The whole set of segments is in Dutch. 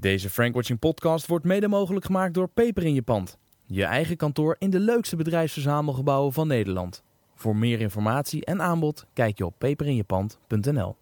Deze Frankwatching podcast wordt mede mogelijk gemaakt door Peper in je pand. Je eigen kantoor in de leukste bedrijfsverzamelgebouwen van Nederland. Voor meer informatie en aanbod kijk je op peperinjepand.nl.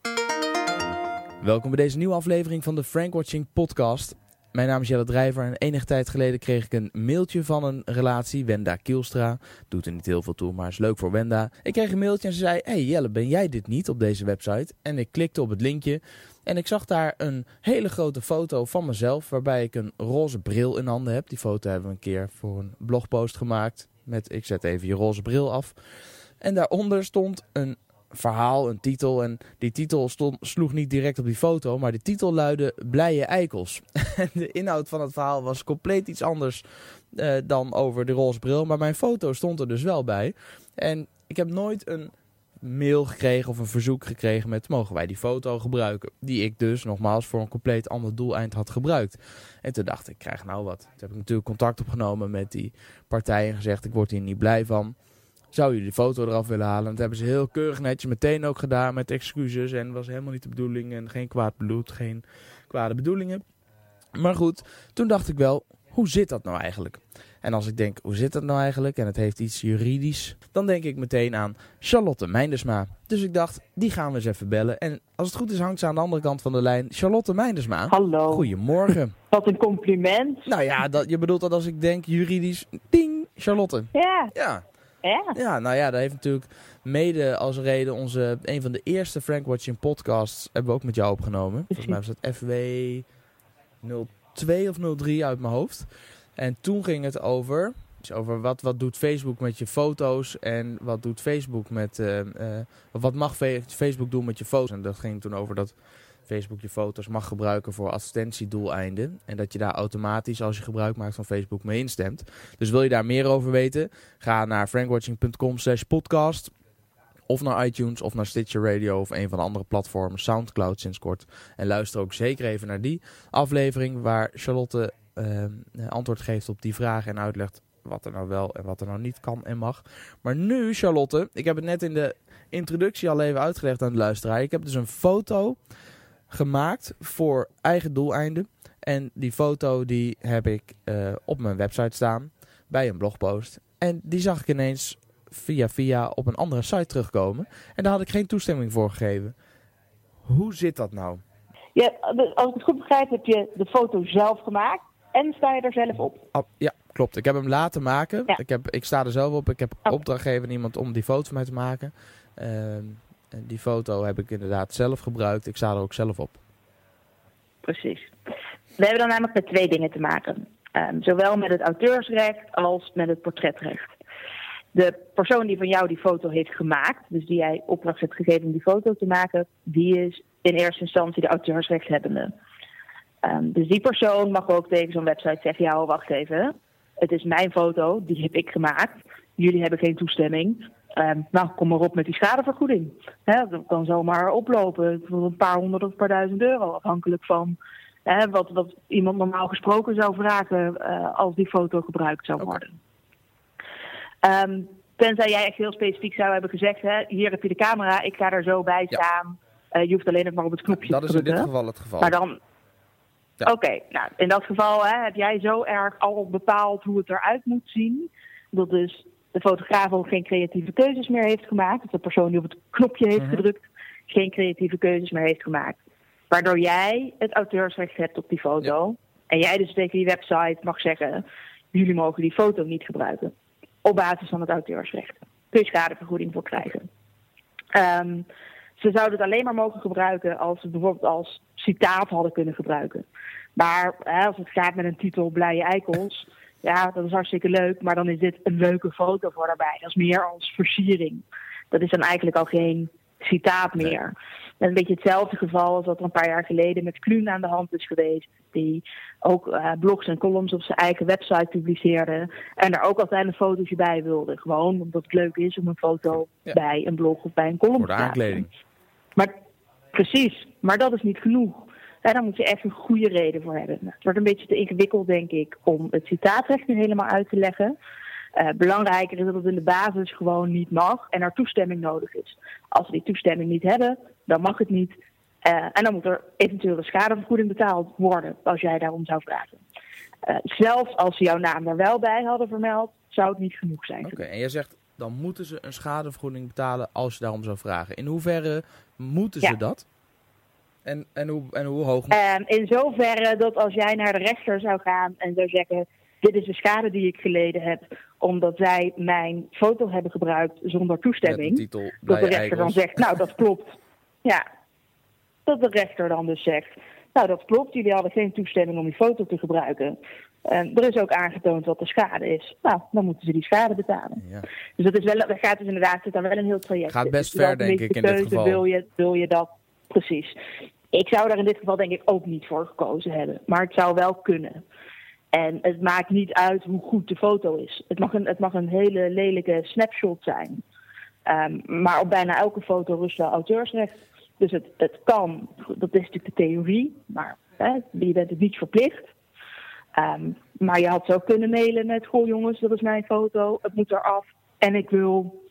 Welkom bij deze nieuwe aflevering van de Frankwatching podcast. Mijn naam is Jelle Drijver en enige tijd geleden kreeg ik een mailtje van een relatie, Wenda Kielstra. Doet er niet heel veel toe, maar is leuk voor Wenda. Ik kreeg een mailtje en ze zei, hey Jelle, ben jij dit niet op deze website? En ik klikte op het linkje en ik zag daar een hele grote foto van mezelf, waarbij ik een roze bril in handen heb. Die foto hebben we een keer voor een blogpost gemaakt met, ik zet even je roze bril af. En daaronder stond een verhaal, een titel. En die titel stond, sloeg niet direct op die foto, maar de titel luidde Blije Eikels. De inhoud van het verhaal was compleet iets anders uh, dan over de roze bril. Maar mijn foto stond er dus wel bij. En ik heb nooit een mail gekregen of een verzoek gekregen met mogen wij die foto gebruiken. Die ik dus nogmaals voor een compleet ander doeleind had gebruikt. En toen dacht ik, ik krijg nou wat. Toen heb ik natuurlijk contact opgenomen met die partij en gezegd ik word hier niet blij van. Zou jullie de foto eraf willen halen? Dat hebben ze heel keurig netjes meteen ook gedaan met excuses. En was helemaal niet de bedoeling en geen kwaad bloed, geen kwade bedoelingen. Maar goed, toen dacht ik wel, hoe zit dat nou eigenlijk? En als ik denk, hoe zit dat nou eigenlijk? En het heeft iets juridisch. Dan denk ik meteen aan Charlotte Meindersma. Dus ik dacht, die gaan we eens even bellen. En als het goed is, hangt ze aan de andere kant van de lijn. Charlotte Meindersma. Hallo. Goedemorgen. Wat een compliment. Nou ja, dat, je bedoelt dat als ik denk juridisch. Ding, Charlotte. Ja. Ja. Ja. Ja, nou ja, dat heeft natuurlijk mede als reden onze, een van de eerste Frank Watching podcasts hebben we ook met jou opgenomen. Volgens mij was het FW 02 of 03 uit mijn hoofd. En toen ging het over, dus over wat, wat doet Facebook met je foto's en wat doet Facebook met, uh, uh, wat mag Facebook doen met je foto's. En dat ging toen over dat Facebook je foto's mag gebruiken voor advertentiedoeleinden. En dat je daar automatisch, als je gebruik maakt van Facebook, mee instemt. Dus wil je daar meer over weten? Ga naar frankwatching.com slash podcast. Of naar iTunes of naar Stitcher Radio of een van de andere platformen, Soundcloud sinds kort. En luister ook zeker even naar die aflevering waar Charlotte uh, antwoord geeft op die vragen en uitlegt wat er nou wel en wat er nou niet kan en mag. Maar nu, Charlotte, ik heb het net in de introductie al even uitgelegd aan de luisteraar. Ik heb dus een foto gemaakt voor eigen doeleinden. En die foto die heb ik uh, op mijn website staan bij een blogpost. En die zag ik ineens via via op een andere site terugkomen. En daar had ik geen toestemming voor gegeven. Hoe zit dat nou? Ja, als ik het goed begrijp heb je de foto zelf gemaakt en sta je er zelf op? Oh, ja, klopt. Ik heb hem laten maken. Ja. Ik, heb, ik sta er zelf op. Ik heb oh. opdracht gegeven aan iemand om die foto van mij te maken. Uh, en die foto heb ik inderdaad zelf gebruikt. Ik sta er ook zelf op. Precies. We hebben dan namelijk met twee dingen te maken. Um, zowel met het auteursrecht als met het portretrecht. De persoon die van jou die foto heeft gemaakt, dus die jij opdracht hebt gegeven om die foto te maken, die is in eerste instantie de auteursrechthebbende. Um, dus die persoon mag ook tegen zo'n website zeggen, ja, wacht even, het is mijn foto, die heb ik gemaakt. Jullie hebben geen toestemming. Um, nou, kom maar op met die schadevergoeding. Hè, dat kan zomaar oplopen. Een paar honderd of een paar duizend euro. Afhankelijk van hè, wat, wat iemand normaal gesproken zou vragen uh, als die foto gebruikt zou worden. Okay. Um, tenzij jij echt heel specifiek zou hebben gezegd, hè, hier heb je de camera, ik ga er zo bij staan. Ja. Uh, je hoeft alleen nog maar op het knopje dat te drukken. Dat is in dit geval het geval. Maar dan, ja. Oké, okay, nou, in dat geval hè, heb jij zo erg al bepaald hoe het eruit moet zien. Dat dus de fotograaf ook geen creatieve keuzes meer heeft gemaakt. Dat de persoon die op het knopje heeft mm-hmm. gedrukt geen creatieve keuzes meer heeft gemaakt. Waardoor jij het auteursrecht hebt op die foto. Ja. En jij dus tegen die website mag zeggen, jullie mogen die foto niet gebruiken. Op basis van het auteursrecht. Kun je schadevergoeding voor krijgen. Um, ze zouden het alleen maar mogen gebruiken als ze bijvoorbeeld als citaat hadden kunnen gebruiken. Maar hè, als het gaat met een titel Blije Eikels, ja, dat is hartstikke leuk, maar dan is dit een leuke foto voor daarbij. Dat is meer als versiering. Dat is dan eigenlijk al geen citaat meer. Nee. Een beetje hetzelfde geval als wat er een paar jaar geleden met Kluun aan de hand is geweest. Die ook uh, blogs en columns op zijn eigen website publiceerde. En daar ook altijd een fotootje bij wilde. Gewoon omdat het leuk is om een foto ja. bij een blog of bij een column te. Voor de aankleding. Maar precies, maar dat is niet genoeg. En daar moet je echt een goede reden voor hebben. Het wordt een beetje te ingewikkeld, denk ik, om het citaatrecht nu helemaal uit te leggen. Uh, belangrijker is dat het in de basis gewoon niet mag en er toestemming nodig is. Als we die toestemming niet hebben, dan mag het niet. en dan moet er eventueel een schadevergoeding betaald worden als jij daarom zou vragen. zelfs als ze jouw naam er wel bij hadden vermeld, zou het niet genoeg zijn. Oké, en jij zegt dan moeten ze een schadevergoeding betalen als je daarom zou vragen. In hoeverre moeten ze dat? En, en, hoe, en hoe hoog? Um, in zoverre dat als jij naar de rechter zou gaan en zou zeggen: Dit is de schade die ik geleden heb, omdat zij mijn foto hebben gebruikt zonder toestemming. dat de rechter dan zegt: Nou, dat klopt. Ja, dat de rechter dan dus zegt: Nou, dat klopt, jullie hadden geen toestemming om die foto te gebruiken. En er is ook aangetoond wat de schade is. Nou, dan moeten ze die schade betalen. Ja. Dus dat, is wel, dat gaat dus inderdaad, zit dan wel een heel traject. Gaat best ver, denk ik, in dit geval. Wil je, wil je dat precies? Ik zou daar in dit geval denk ik ook niet voor gekozen hebben. Maar het zou wel kunnen. En het maakt niet uit hoe goed de foto is. Het mag een, het mag een hele lelijke snapshot zijn. Um, maar op bijna elke foto rust wel auteursrecht. Dus het, het kan, dat is natuurlijk de theorie, maar hè, je bent het niet verplicht. Um, maar je had zo kunnen mailen met: Goh, jongens, dat is mijn foto, het moet eraf en ik wil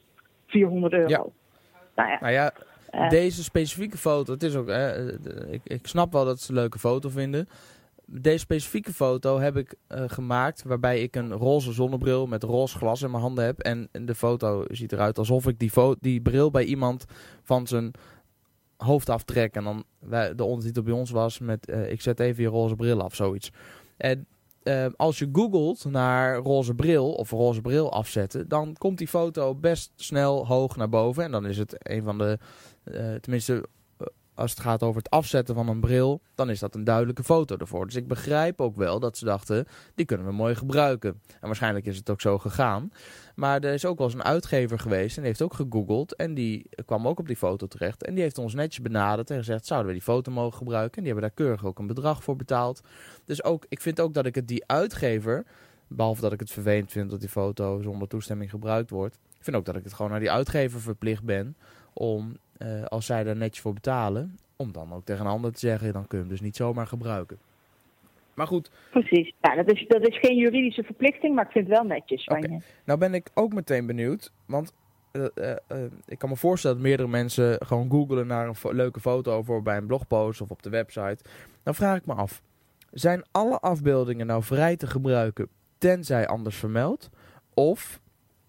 400 euro. Ja. Nou ja, nou ja. Deze specifieke foto, het is ook, hè, ik, ik snap wel dat ze een leuke foto vinden. Deze specifieke foto heb ik uh, gemaakt waarbij ik een roze zonnebril met roze glas in mijn handen heb. En de foto ziet eruit alsof ik die, die bril bij iemand van zijn hoofd aftrek. En dan de ondertitel bij ons was met ik zet even je roze bril af, zoiets. En als je googelt naar roze bril of roze bril afzetten, dan komt die foto best snel hoog naar boven. En dan is het een van de, uh, tenminste als het gaat over het afzetten van een bril, dan is dat een duidelijke foto ervoor. Dus ik begrijp ook wel dat ze dachten, die kunnen we mooi gebruiken. En waarschijnlijk is het ook zo gegaan. Maar er is ook wel eens een uitgever geweest en die heeft ook gegoogeld. En die kwam ook op die foto terecht. En die heeft ons netjes benaderd en gezegd, zouden we die foto mogen gebruiken? En die hebben daar keurig ook een bedrag voor betaald. Dus ook, ik vind ook dat ik het die uitgever, behalve dat ik het vervelend vind dat die foto zonder toestemming gebruikt wordt. Ik vind ook dat ik het gewoon naar die uitgever verplicht ben om uh, als zij daar netjes voor betalen, om dan ook tegen een ander te zeggen, dan kun je hem dus niet zomaar gebruiken. Maar goed. Precies. Ja, dat is, dat is geen juridische verplichting, maar ik vind het wel netjes van je. Nou ben ik ook meteen benieuwd, want uh, uh, ik kan me voorstellen dat meerdere mensen gewoon googelen naar een leuke foto voor bij een blogpost of op de website. Dan vraag ik me af, zijn alle afbeeldingen nou vrij te gebruiken tenzij anders vermeld? Of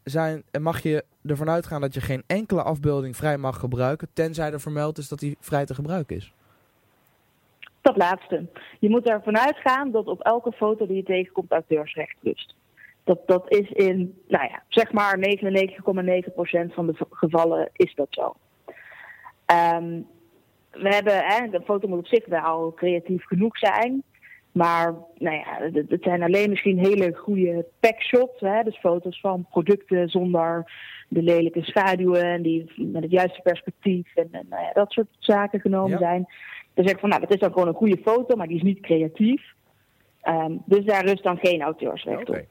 zijn, mag je ervan uitgaan dat je geen enkele afbeelding vrij mag gebruiken, tenzij er vermeld is dat die vrij te gebruiken is? Dat laatste. Je moet ervan uitgaan dat op elke foto die je tegenkomt auteursrecht rust. Dat, dat is in, nou ja, zeg maar 99,9% van de gevallen is dat zo. Um, we hebben, hè, de foto moet op zich wel creatief genoeg zijn. Maar nou ja, het, zijn alleen misschien hele goede packshots. Hè? Dus foto's van producten zonder de lelijke schaduwen. En die met het juiste perspectief. En, en nou ja, dat soort zaken genomen zijn. Dan zeg ik van nou, dat is dan gewoon een goede foto, maar die is niet creatief. Ehm, dus daar rust dan geen auteursrecht op.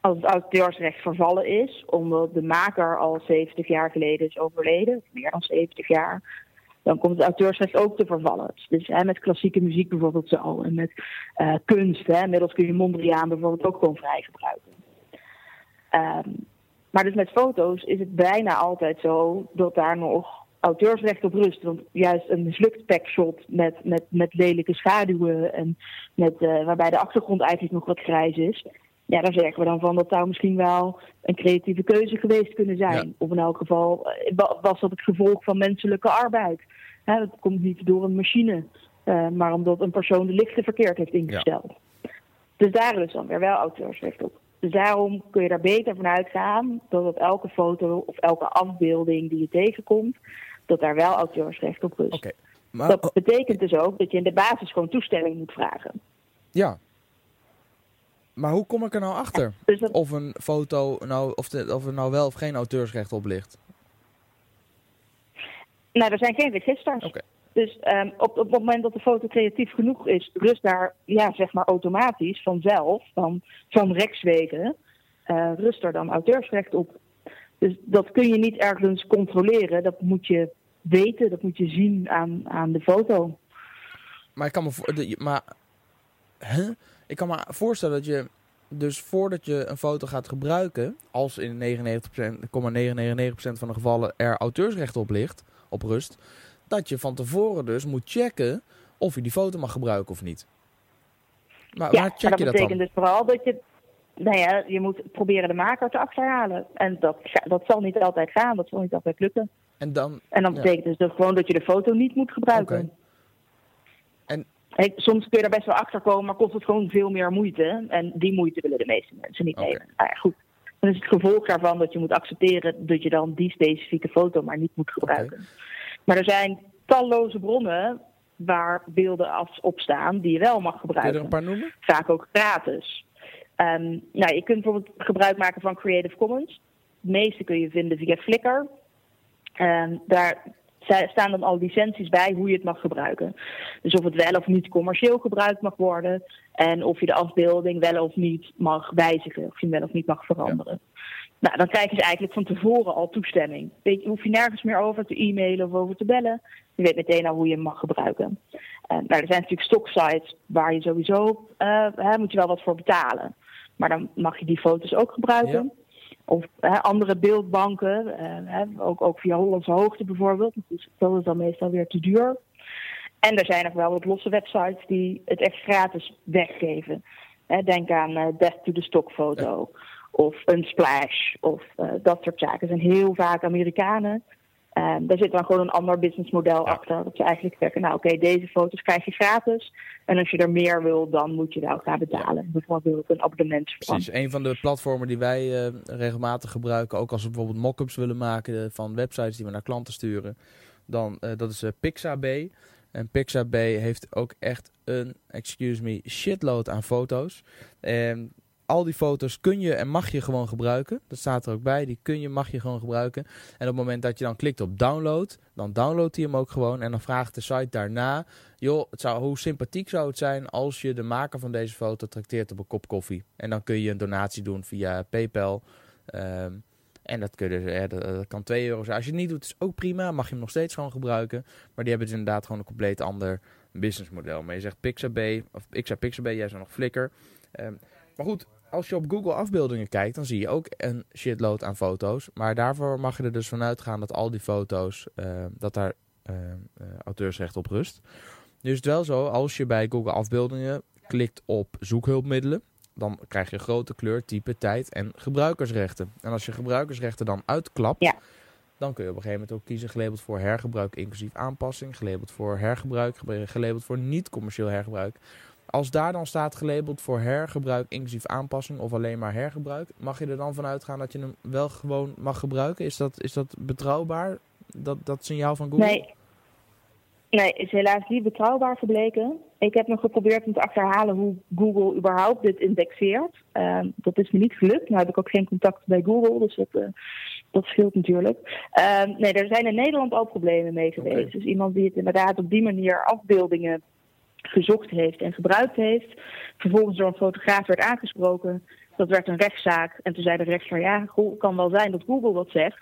Als het auteursrecht vervallen is, omdat de maker al 70 jaar geleden is overleden, meer dan 70 jaar, dan komt het auteursrecht ook te vervallen. Dus hè, met klassieke muziek bijvoorbeeld zo. En met uh, kunst, hè, middels kun je Mondriaan bijvoorbeeld ook gewoon vrij gebruiken. Um, maar dus met foto's is het bijna altijd zo dat daar nog auteursrecht op rust. Want juist een mislukt packshot met, met, met lelijke schaduwen en met, uh, waarbij de achtergrond eigenlijk nog wat grijs is. Ja, daar zeggen we dan van dat zou misschien wel een creatieve keuze geweest kunnen zijn. Of in elk geval eh, was dat het gevolg van menselijke arbeid. Hè, dat komt niet door een machine, uh, maar omdat een persoon de lichten verkeerd heeft ingesteld. Dus daar is dan weer wel auteursrecht op. Dus daarom kun je daar beter van uitgaan dat op elke foto of elke afbeelding die je tegenkomt, dat daar wel auteursrecht op rust. Okay, maar... Dat betekent dus ook dat je in de basis gewoon toestemming moet vragen. Ja, maar hoe kom ik er nou achter? Dus of een foto nou, of, de, of er nou wel of geen auteursrecht op ligt? Nou, er zijn geen registers. Dus um, op, op het moment dat de foto creatief genoeg is, rust daar, ja, zeg maar automatisch, vanzelf, van, van rechtswegen, uh, rust er dan auteursrecht op. Dus dat kun je niet ergens controleren. Dat moet je weten, dat moet je zien aan, aan de foto. Maar ik kan me, voor, maar, huh? ik kan me voorstellen dat je dus voordat je een foto gaat gebruiken, als in 99,999% van de gevallen er auteursrecht op ligt, op rust, dat je van tevoren dus moet checken of je die foto mag gebruiken of niet. Maar ja, waar check dat je dat betekent dus vooral dat je, nou ja, je moet proberen de maker te achterhalen. En dat, dat zal niet altijd gaan, dat zal niet altijd lukken. En dan, en dan betekent dus dat gewoon dat je de foto niet moet gebruiken. En, soms kun je er best wel achter komen, maar kost het gewoon veel meer moeite. En die moeite willen de meeste mensen niet nemen. Nou ja, goed. Dan is het gevolg daarvan dat je moet accepteren dat je dan die specifieke foto maar niet moet gebruiken. Maar er zijn talloze bronnen waar beelden af op staan die je wel mag gebruiken. Kun je er een paar noemen? Vaak ook gratis. Um, nou, je kunt bijvoorbeeld gebruik maken van Creative Commons. De meeste kun je vinden via Flickr. Um, daar staan dan al licenties bij hoe je het mag gebruiken. Dus of het wel of niet commercieel gebruikt mag worden. En of je de afbeelding wel of niet mag wijzigen. Of je hem wel of niet mag veranderen. Nou, dan krijg je eigenlijk van tevoren al toestemming. Weet je, hoef je nergens meer over te e-mailen of over te bellen. Je weet meteen al hoe je hem mag gebruiken. Uh, nou, er zijn natuurlijk stocksites waar je sowieso uh, hè, moet je wel wat voor betalen. Maar dan mag je die foto's ook gebruiken. Of hè, andere beeldbanken, uh, ook, ook via Hollandse Hoogte bijvoorbeeld. Dus dat is dan meestal weer te duur. En er zijn nog wel wat losse websites die het echt gratis weggeven. denk aan Death to the Stock foto of een splash of uh, dat soort zaken. zijn heel vaak Amerikanen. Um, daar zit dan gewoon een ander businessmodel achter. Dat ze eigenlijk zeggen, nou oké, deze foto's krijg je gratis. En als je er meer wil, dan moet je daar ook gaan betalen. Ja. Bijvoorbeeld een abonnement. Precies, een van de platformen die wij uh, regelmatig gebruiken, ook als we bijvoorbeeld mock-ups willen maken van websites die we naar klanten sturen, dan uh, dat is uh, Pixabay. En Pixabay heeft ook echt een, excuse me, shitload aan foto's. En al die foto's kun je en mag je gewoon gebruiken. Dat staat er ook bij. Die kun je, mag je gewoon gebruiken. En op het moment dat je dan klikt op download, dan downloadt hij hem ook gewoon. En dan vraagt de site daarna, joh, het zou, hoe sympathiek zou het zijn als je de maker van deze foto trakteert op een kop koffie. En dan kun je een donatie doen via PayPal. Ehm, en dat, kun je, dat, kan 2 euro zijn. Als je het niet doet, is ook prima. Mag je hem nog steeds gewoon gebruiken. Maar die hebben dus inderdaad gewoon een compleet ander businessmodel. Maar je zegt Pixabay, of ik zei Pixabay, jij zou nog Flickr. Ehm, maar goed, als je op Google afbeeldingen kijkt, dan zie je ook een shitload aan foto's. Maar daarvoor mag je er dus vanuit gaan dat al die foto's, uh, dat daar uh, auteursrecht op rust. Nu is het wel zo, als je bij Google afbeeldingen klikt op zoekhulpmiddelen, dan krijg je grote kleur, type, tijd en gebruikersrechten. En als je gebruikersrechten dan uitklapt, ja. dan kun je op een gegeven moment ook kiezen gelabeld voor hergebruik inclusief aanpassing, gelabeld voor hergebruik, gelabeld voor niet commercieel hergebruik. Als daar dan staat gelabeld voor hergebruik inclusief aanpassing of alleen maar hergebruik, mag je er dan vanuit gaan dat je hem wel gewoon mag gebruiken? Is dat, is dat betrouwbaar, dat, dat signaal van Google? Nee. Nee, is helaas niet betrouwbaar gebleken. Ik heb nog geprobeerd om te achterhalen hoe Google überhaupt dit indexeert. Ehm, dat is me niet gelukt. Nu heb ik ook geen contact bij Google, dus dat, uh, dat scheelt natuurlijk. Ehm, nee, er zijn in Nederland al problemen mee geweest. Dus iemand die het inderdaad op die manier afbeeldingen gezocht heeft en gebruikt heeft. Vervolgens door een fotograaf werd aangesproken. Dat werd een rechtszaak. En toen zei de rechter, ja, het kan wel zijn dat Google dat zegt.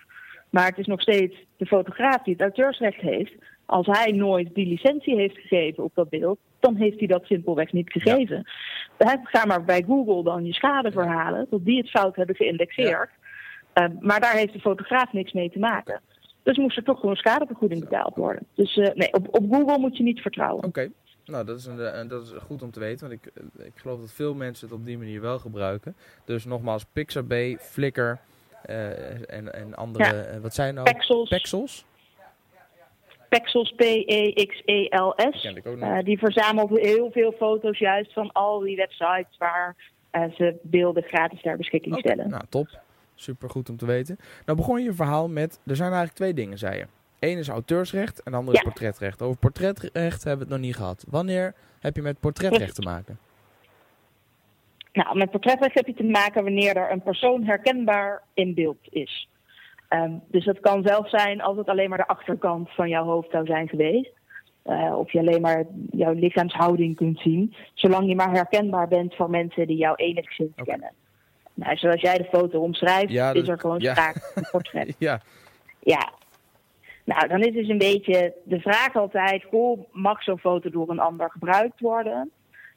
Maar het is nog steeds de fotograaf die het auteursrecht heeft. Als hij nooit die licentie heeft gegeven op dat beeld, dan heeft hij dat simpelweg niet gegeven. Ja. Ga maar bij Google dan je schade verhalen, dat die het fout hebben geïndexeerd. Ehm, maar daar heeft de fotograaf niks mee te maken. Dus moest er toch gewoon schadevergoeding betaald worden. Dus uh, nee, op, op Google moet je niet vertrouwen. Oké. Nou, dat is, een, eh, dat is goed om te weten, want ik, eh, ik geloof dat veel mensen het op die manier wel gebruiken. Dus nogmaals, Pixabay, Flickr uh, en, en andere, wat zijn nou? Pexels. Pexels? Pexels, P-E-X-E-L-S. Uh, die verzamelt heel veel foto's juist van al die websites waar ze beelden gratis ter beschikking okay. stellen. Nou, top. Super goed om te weten. Nou begon je verhaal met, er zijn eigenlijk twee dingen, zei je. Eén is auteursrecht en de andere is portretrecht. Over portretrecht hebben we het nog niet gehad. Wanneer heb je met portretrecht te maken? Nou, met portretrecht heb je te maken wanneer er een persoon herkenbaar in beeld is. Um, dus dat kan zelfs zijn als het alleen maar de achterkant van jouw hoofd zou zijn geweest. Uh, of je alleen maar jouw lichaamshouding kunt zien. Zolang je maar herkenbaar bent voor mensen die jou enigszins okay. kennen. Nou, zoals jij de foto omschrijft, ja, is er gewoon sprake van een portret. ja. ja, nou, dan is dus een beetje de vraag altijd: hoe mag zo'n foto door een ander gebruikt worden?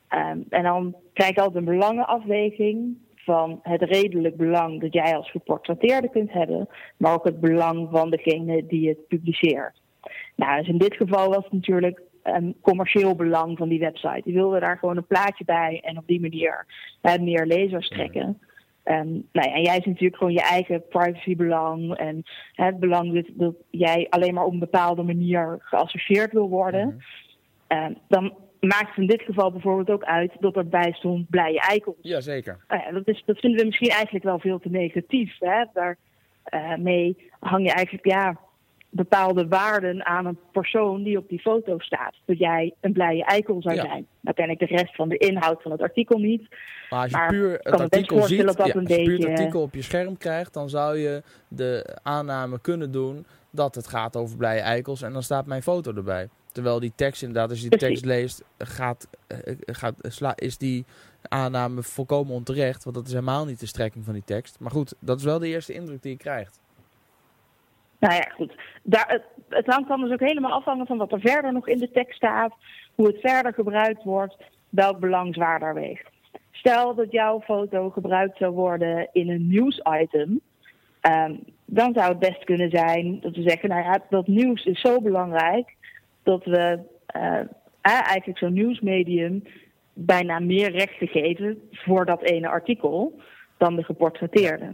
Um, en dan krijg je altijd een belangenafweging van het redelijk belang dat jij als geportretteerde kunt hebben, maar ook het belang van degene die het publiceert. Nou, dus in dit geval was het natuurlijk een commercieel belang van die website. Die wilde daar gewoon een plaatje bij en op die manier meer lezers trekken. Um, nou ja, en jij is natuurlijk gewoon je eigen privacybelang en het belang dat, dat, jij alleen maar op een bepaalde manier geassocieerd wil worden. Mm dan maakt het in dit geval bijvoorbeeld ook uit dat erbij stond blije eikels. Jazeker. Nou ja, dat, is, dat vinden we misschien eigenlijk wel veel te negatief. Hè? Daarmee uh, hang je eigenlijk ja, bepaalde waarden aan een persoon die op die foto staat. Dat jij een blije eikel zou zijn. Nou ken ik de rest van de inhoud van het artikel niet. Maar als je puur het artikel ziet, dat ja, als je puur het artikel op je scherm krijgt, dan zou je de aanname kunnen doen dat het gaat over blije eikels en dan staat mijn foto erbij. Terwijl die tekst inderdaad, als je die tekst leest, gaat, eh, gaat, is die aanname volkomen onterecht. Want dat is helemaal niet de strekking van die tekst. Maar goed, dat is wel de eerste indruk die je krijgt. Nou ja, goed. Daar, het, het hangt dan dus ook helemaal afhangen van wat er verder nog in de tekst staat, hoe het verder gebruikt wordt, welk belang zwaarder weegt. Stel dat jouw foto gebruikt zou worden in een nieuwsitem, um, dan zou het best kunnen zijn dat we zeggen, nou ja, dat nieuws is zo belangrijk dat we uh, eigenlijk zo'n nieuwsmedium bijna meer rechten geven voor dat ene artikel dan de geportretteerde.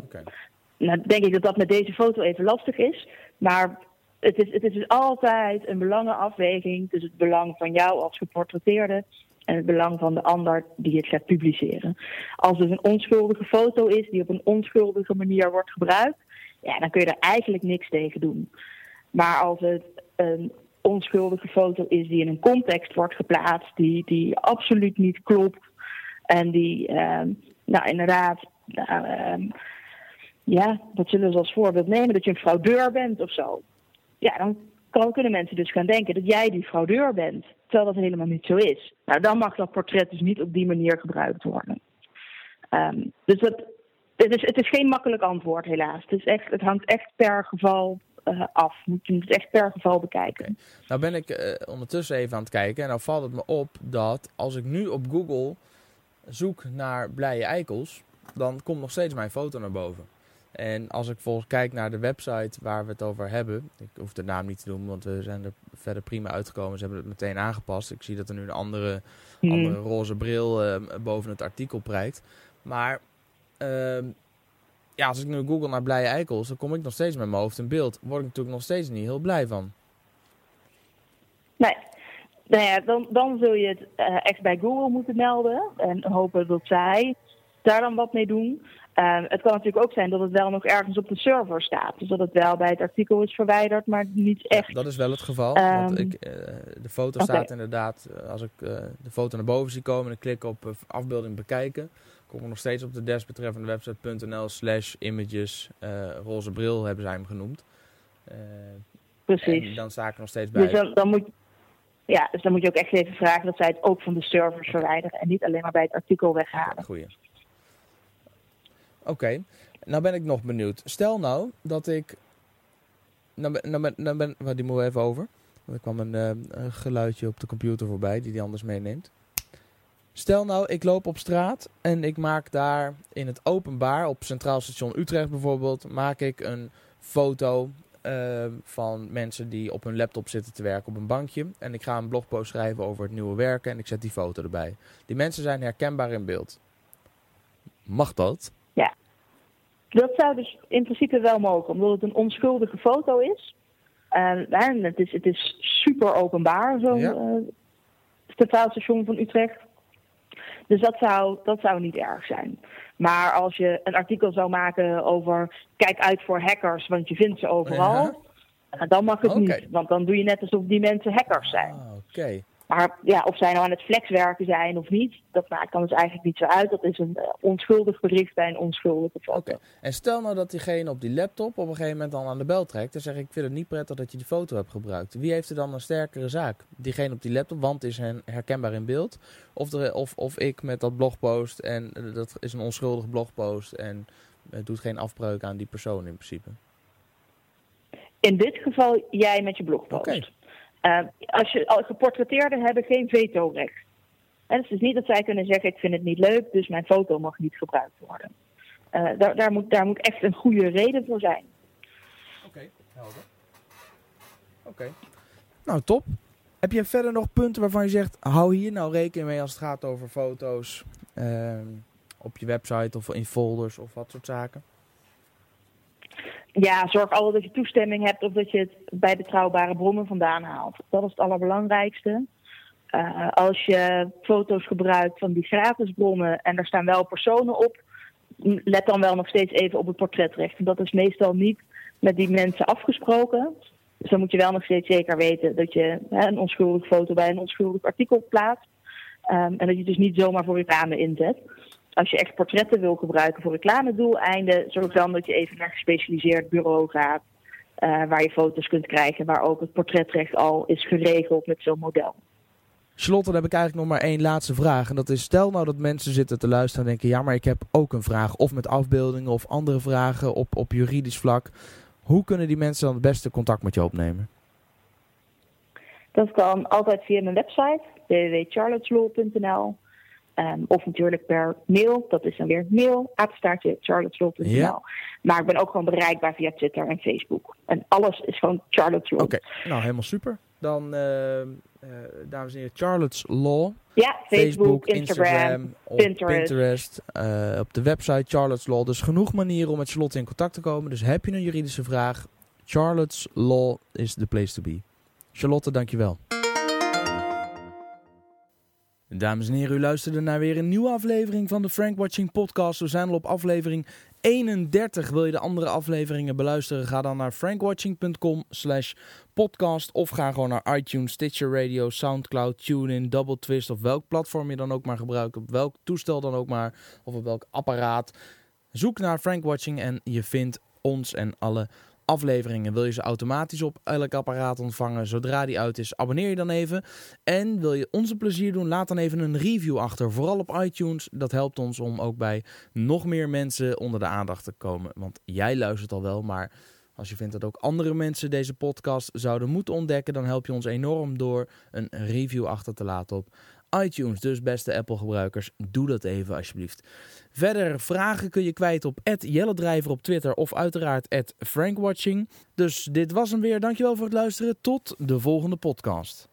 Nou denk ik dat dat met deze foto even lastig is. Maar het is, het is dus altijd een belangenafweging tussen het belang van jou als geportretteerde en het belang van de ander die het gaat publiceren. Als het een onschuldige foto is die op een onschuldige manier wordt gebruikt, ja, dan kun je er eigenlijk niks tegen doen. Maar als het een onschuldige foto is die in een context wordt geplaatst, die, die absoluut niet klopt en die, uh, nou inderdaad, uh, ja, dat zullen we als voorbeeld nemen, dat je een fraudeur bent of zo. Ja, dan kan, kunnen mensen dus gaan denken dat jij die fraudeur bent, terwijl dat helemaal niet zo is. Nou, dan mag dat portret dus niet op die manier gebruikt worden. Um, dus dat, het, is, het is geen makkelijk antwoord, helaas. Het, is echt, het hangt echt per geval uh, af. Moet je het echt per geval bekijken. Nou ben ik uh, ondertussen even aan het kijken en dan valt het me op dat als ik nu op Google zoek naar blije eikels, dan komt nog steeds mijn foto naar boven. En als ik volgens kijk naar de website waar we het over hebben, ik hoef de naam niet te doen, want we zijn er verder prima uitgekomen. Ze hebben het meteen aangepast. Ik zie dat er nu een andere, hmm. andere roze bril uh, boven het artikel prijkt. Maar uh, ja, als ik nu google naar blije eikels, dan kom ik nog steeds met mijn hoofd in beeld. Word ik natuurlijk nog steeds niet heel blij van. Nee, nou ja, dan, dan zul je het uh, echt bij Google moeten melden en hopen dat zij daar dan wat mee doen. Um, het kan natuurlijk ook zijn dat het wel nog ergens op de server staat. Dus dat het wel bij het artikel is verwijderd, maar niet echt. Ja, dat is wel het geval. Um, want ik, uh, de foto okay. staat inderdaad, uh, als ik uh, de foto naar boven zie komen en ik klik op afbeelding bekijken, kom ik nog steeds op de desbetreffende website.nl slash images. roze bril hebben zij hem genoemd. Precies. En dan sta ik er nog steeds bij. Dus dan, dan moet, ja, dus dan moet je ook echt even vragen dat zij het ook van de servers verwijderen en niet alleen maar bij het artikel weghalen. Goeie. Oké, nou ben ik nog benieuwd. Stel nou dat ik. Nou ben, nou nou die moet even over. Er kwam een, uh, een, geluidje op de computer voorbij die die anders meeneemt. Stel nou, ik loop op straat en ik maak daar in het openbaar, op Centraal Station Utrecht bijvoorbeeld, maak ik een foto uh, van mensen die op hun laptop zitten te werken op een bankje. En ik ga een blogpost schrijven over het nieuwe werken en ik zet die foto erbij. Die mensen zijn herkenbaar in beeld. Mag dat? Dat zou dus in principe wel mogen, omdat het een onschuldige foto is. Uh, het, is het is super openbaar, zo'n ja. uh, station van Utrecht. Dus dat zou, dat zou niet erg zijn. Maar als je een artikel zou maken over kijk uit voor hackers, want je vindt ze overal, ja. dan mag het okay. niet. Want dan doe je net alsof die mensen hackers zijn. Ah, Oké. Maar ja, of zij nou aan het flexwerken zijn of niet, dat maakt dan dus eigenlijk niet zo uit. Dat is een uh, onschuldig bericht bij een onschuldige foto. Okay. En stel nou dat diegene op die laptop op een gegeven moment dan aan de bel trekt. Dan zeg ik, ik vind het niet prettig dat je die foto hebt gebruikt. Wie heeft er dan een sterkere zaak? Diegene op die laptop, want is herkenbaar in beeld. Of, de, of, of ik met dat blogpost en uh, dat is een onschuldig blogpost en het doet geen afbreuk aan die persoon in principe. In dit geval jij met je blogpost. Okay. Uh, als je al geportretteerden hebben geen vetorecht. En het is dus niet dat zij kunnen zeggen: ik vind het niet leuk, dus mijn foto mag niet gebruikt worden. Uh, daar, daar, moet, daar moet echt een goede reden voor zijn. Oké, okay, helder. Oké. Okay. Nou, top. Heb je verder nog punten waarvan je zegt, hou hier nou rekening mee als het gaat over foto's ehm, op je website of in folders of wat soort zaken? Ja, zorg altijd dat je toestemming hebt of dat je het bij betrouwbare bronnen vandaan haalt. Dat is het allerbelangrijkste. Uh, als je foto's gebruikt van die gratis bronnen en er staan wel personen op, let dan wel nog steeds even op het portretrecht. Dat is meestal niet met die mensen afgesproken. Dus dan moet je wel nog steeds zeker weten dat je hè, een onschuldig foto bij een onschuldig artikel plaatst. Um, en dat je dus niet zomaar voor reclame inzet. Als je echt portretten wil gebruiken voor reclamedoeleinden, zorg dan dat je even naar een gespecialiseerd bureau gaat. Uh, waar je foto's kunt krijgen, waar ook het portretrecht al is geregeld met zo'n model. Charlotte, dan heb ik eigenlijk nog maar één laatste vraag. En dat is, stel nou dat mensen zitten te luisteren en denken... ja, maar ik heb ook een vraag. Of met afbeeldingen of andere vragen op, op juridisch vlak. Hoe kunnen die mensen dan het beste contact met je opnemen? Dat kan altijd via mijn website www.charlotteslaw.nl um, Of natuurlijk per mail. Dat is dan weer mail, apenstaartje, charlotteslaw.nl. Ja. Maar ik ben ook gewoon bereikbaar via Twitter en Facebook. En alles is gewoon Charlotte Oké, nou helemaal super. Dan, uh, uh, dames en heren, Charlotte's Law. Ja, Facebook, Instagram, Pinterest. Pinterest uh, op de website Charlotte's Law. Dus genoeg manieren om met Charlotte in contact te komen. Dus heb je een juridische vraag, Charlotte's Law is the place to be. Charlotte, dankjewel. Dames en heren, u luisterde naar weer een nieuwe aflevering van de Frank Watching Podcast. We zijn al op aflevering 31. Wil je de andere afleveringen beluisteren? Ga dan naar frankwatching.com slash podcast. Of ga gewoon naar iTunes, Stitcher Radio, Soundcloud, TuneIn, Double Twist. Of welk platform je dan ook maar gebruikt. Op welk toestel dan ook maar. Of op welk apparaat. Zoek naar Frank Watching en je vindt ons en alle afleveringen. Wil je ze automatisch op elk apparaat ontvangen zodra die uit is, abonneer je dan even. En wil je ons een plezier doen, laat dan even een review achter. Vooral op iTunes. Dat helpt ons om ook bij nog meer mensen onder de aandacht te komen. Want jij luistert al wel, maar als je vindt dat ook andere mensen deze podcast zouden moeten ontdekken, dan help je ons enorm door een review achter te laten op iTunes. Dus beste Apple-gebruikers, doe dat even alsjeblieft. Verder vragen kun je kwijt op @jelledrijver op Twitter of uiteraard @frankwatching. Dus dit was hem weer. Dankjewel voor het luisteren. Tot de volgende podcast.